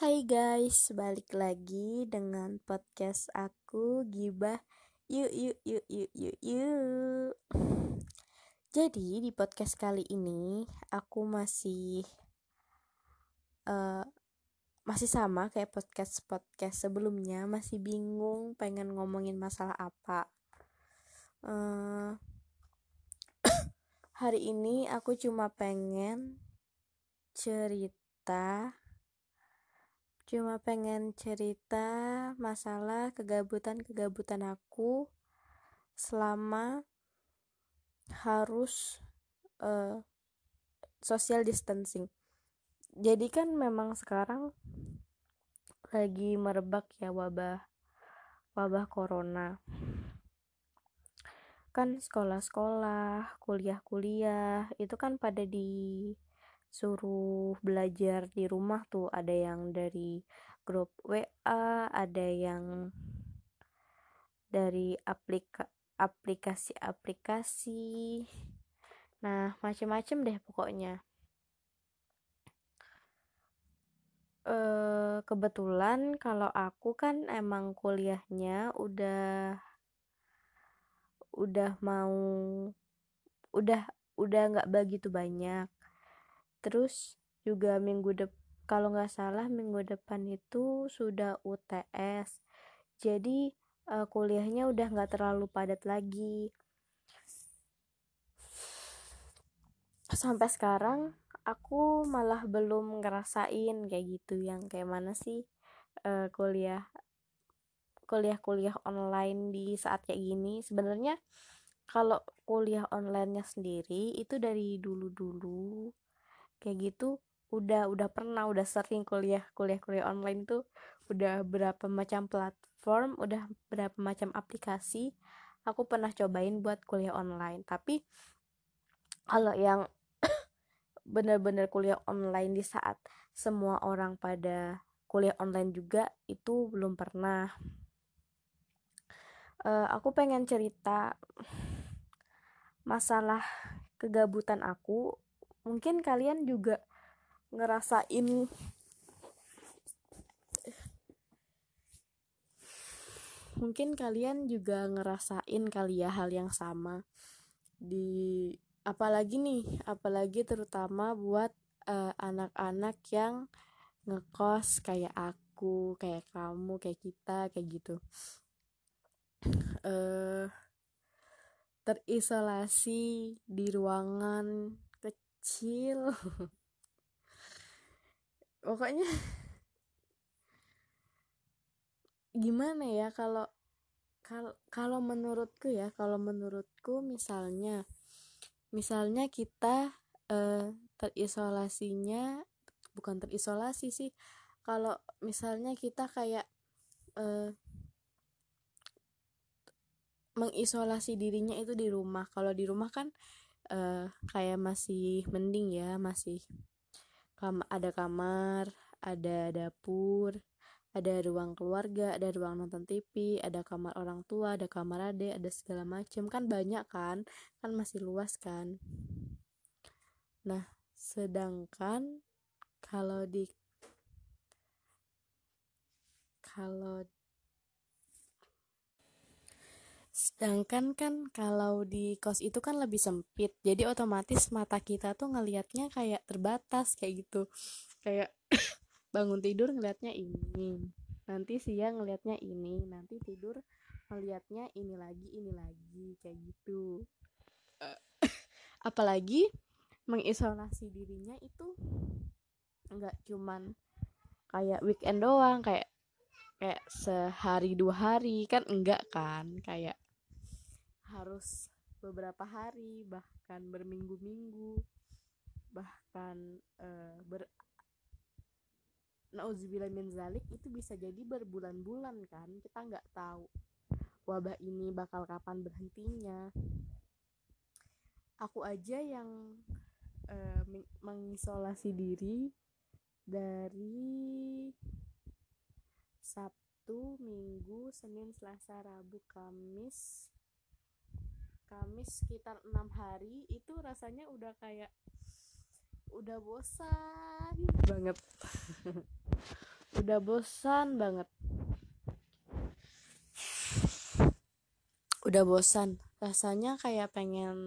Hai guys, balik lagi dengan podcast aku Gibah. Yuk yuk yuk yuk yuk yuk. Jadi di podcast kali ini aku masih uh, masih sama kayak podcast-podcast sebelumnya. Masih bingung pengen ngomongin masalah apa. Uh, Hari ini aku cuma pengen cerita Cuma pengen cerita masalah kegabutan-kegabutan aku selama harus uh, social distancing. Jadi kan memang sekarang lagi merebak ya wabah wabah corona. Kan sekolah-sekolah, kuliah-kuliah itu kan pada di suruh belajar di rumah tuh ada yang dari grup WA ada yang dari aplika aplikasi-aplikasi. Nah macem-macem deh pokoknya. E, kebetulan kalau aku kan emang kuliahnya udah udah mau udah udah nggak begitu banyak terus juga minggu depan kalau nggak salah minggu depan itu sudah UTS jadi uh, kuliahnya udah nggak terlalu padat lagi. Sampai sekarang aku malah belum ngerasain kayak gitu yang kayak mana sih uh, kuliah kuliah-kuliah online di saat kayak gini. Sebenarnya kalau kuliah onlinenya sendiri itu dari dulu-dulu kayak gitu udah udah pernah udah sering kuliah kuliah kuliah online tuh udah berapa macam platform udah berapa macam aplikasi aku pernah cobain buat kuliah online. Tapi kalau yang bener-bener kuliah online di saat semua orang pada kuliah online juga itu belum pernah. Uh, aku pengen cerita masalah kegabutan aku mungkin kalian juga ngerasain mungkin kalian juga ngerasain kali ya hal yang sama di apalagi nih apalagi terutama buat eh, anak-anak uh, yang ngekos kayak aku kayak kamu kayak kita kayak gitu. Uh, terisolasi di ruangan kecil. Pokoknya gimana ya kalau kalau kalau menurutku ya kalau menurutku misalnya misalnya kita eh, terisolasinya bukan terisolasi sih kalau misalnya kita kayak eh, mengisolasi dirinya itu di rumah. Kalau di rumah kan uh, kayak masih mending ya masih kam ada kamar ada dapur ada ruang keluarga ada ruang nonton TV ada kamar orang tua ada kamar ade ada segala macam kan banyak kan kan masih luas kan. Nah sedangkan kalau di kalau Sedangkan kan kalau di kos itu kan lebih sempit, jadi otomatis mata kita tuh ngelihatnya kayak terbatas kayak gitu. Kayak bangun tidur ngelihatnya ini, nanti siang ngelihatnya ini, nanti tidur ngelihatnya ini lagi, ini lagi kayak gitu. Apalagi mengisolasi dirinya itu nggak cuman kayak weekend doang kayak kayak sehari dua hari kan enggak kan kayak harus beberapa hari bahkan berminggu-minggu bahkan uh, ber nauzubillah min zalik itu bisa jadi berbulan-bulan kan? Kita nggak tahu wabah ini bakal kapan berhentinya. Aku aja yang uh, mengisolasi diri dari Sabtu, Minggu, Senin, Selasa, Rabu, Kamis Kamis sekitar enam hari itu rasanya udah kayak udah bosan banget. Udah bosan banget. Udah bosan. Rasanya kayak pengen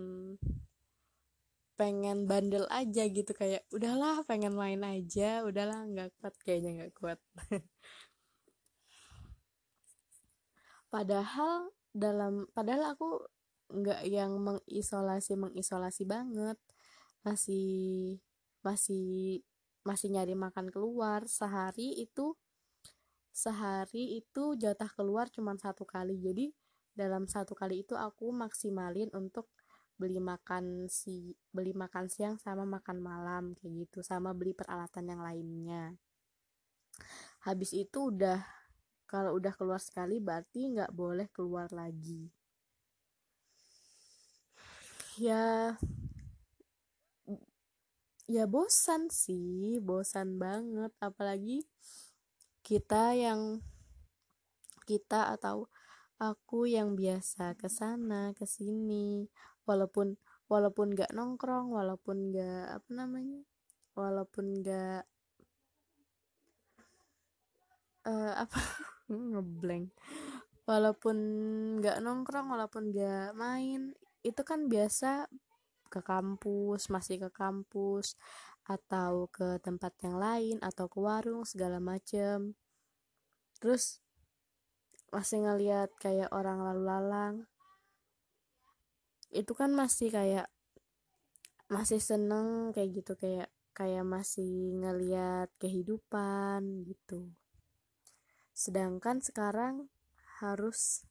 pengen bandel aja gitu. Kayak udahlah pengen main aja. Udahlah nggak kuat kayaknya nggak kuat. Padahal dalam padahal aku nggak yang mengisolasi mengisolasi banget. Masih masih masih nyari makan keluar. Sehari itu sehari itu jatah keluar cuma satu kali. Jadi dalam satu kali itu aku maksimalin untuk beli makan si beli makan siang sama makan malam kayak gitu. Sama beli peralatan yang lainnya. Habis itu udah kalau udah keluar sekali berarti nggak boleh keluar lagi ya ya bosan sih bosan banget. Apalagi kita yang kita atau aku yang biasa ke sana ke sini. Walaupun walaupun nggak nongkrong walaupun nggak apa namanya walaupun nggak uh, apa ngeblank walaupun nggak nongkrong walaupun nggak main itu kan biasa ke kampus masih ke kampus atau ke tempat yang lain atau ke warung segala macem. Terus masih ngeliat kayak orang lalu lalang. Itu kan masih kayak masih seneng kayak gitu kayak kayak masih ngeliat kehidupan gitu. Sedangkan sekarang harus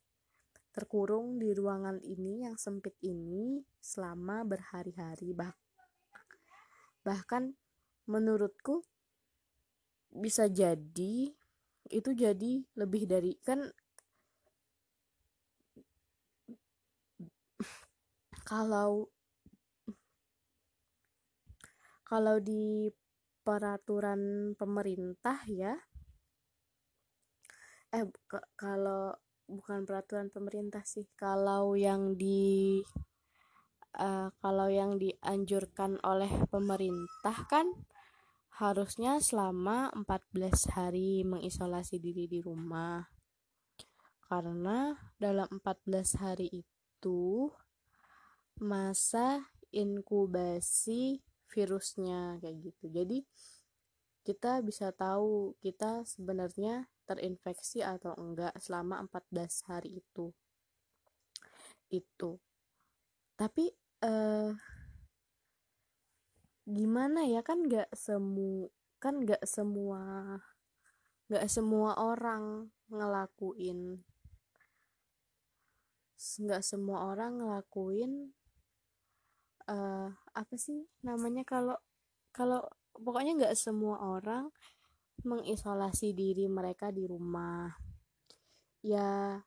terkurung di ruangan ini yang sempit ini selama berhari-hari bah bahkan menurutku bisa jadi itu jadi lebih dari kan kalau kalau di peraturan pemerintah ya eh kalau bukan peraturan pemerintah sih. Kalau yang di uh, kalau yang dianjurkan oleh pemerintah kan harusnya selama 14 hari mengisolasi diri di rumah. Karena dalam 14 hari itu masa inkubasi virusnya kayak gitu. Jadi kita bisa tahu kita sebenarnya terinfeksi atau enggak selama 14 hari itu. Itu. Tapi eh, gimana ya? Kan nggak semu kan nggak semua nggak semua orang ngelakuin nggak semua orang ngelakuin uh, apa sih namanya? Kalau kalau pokoknya nggak semua orang mengisolasi diri mereka di rumah ya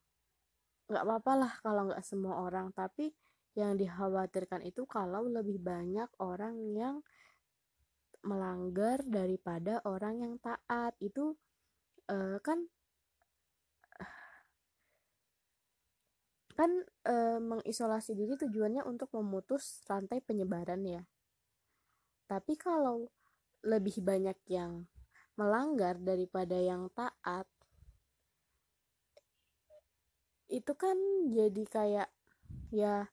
nggak apa-apa lah kalau nggak semua orang tapi yang dikhawatirkan itu kalau lebih banyak orang yang melanggar daripada orang yang taat itu uh, kan kan e, mengisolasi diri tujuannya untuk memutus rantai penyebaran ya. Tapi kalau lebih banyak yang melanggar daripada yang taat, itu kan jadi kayak ya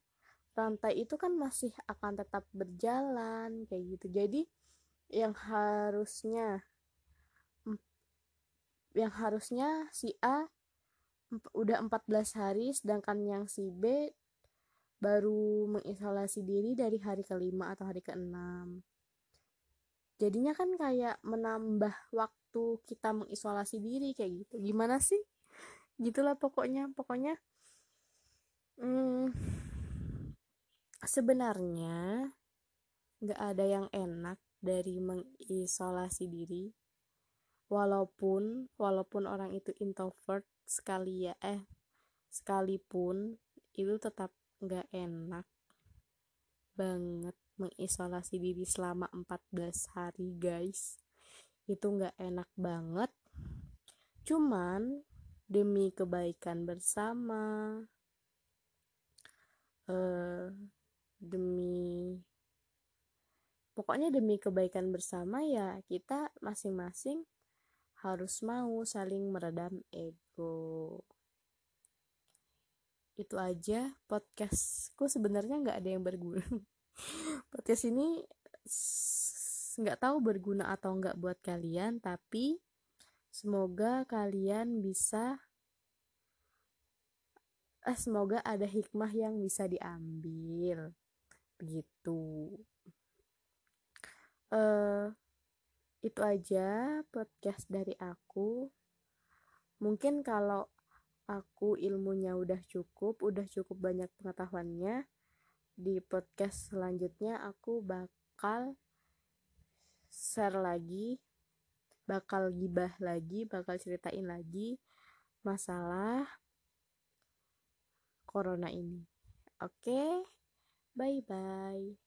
rantai itu kan masih akan tetap berjalan kayak gitu. Jadi yang harusnya yang harusnya si A udah 14 hari sedangkan yang si B baru mengisolasi diri dari hari kelima atau hari keenam jadinya kan kayak menambah waktu kita mengisolasi diri kayak gitu. Gimana sih? Gitulah pokoknya. Pokoknya hmm, sebenarnya nggak ada yang enak dari mengisolasi diri. Walaupun walaupun orang itu introvert sekali ya eh sekalipun itu tetap nggak enak banget mengisolasi diri selama 14 hari guys. Itu nggak enak banget. Cuman demi kebaikan bersama eh, demi pokoknya demi kebaikan bersama ya kita masing-masing harus mau saling meredam ego. Itu aja podcastku. Sebenarnya nggak ada yang berguna podcast ini nggak tahu berguna atau nggak buat kalian tapi semoga kalian bisa eh, semoga ada hikmah yang bisa diambil. Begitu. Uh, itu aja podcast dari aku. Mungkin kalau aku ilmunya udah cukup udah cukup banyak pengetahuannya di podcast selanjutnya aku bakal share lagi bakal gibah lagi bakal ceritain lagi masalah corona ini. Oke bye bye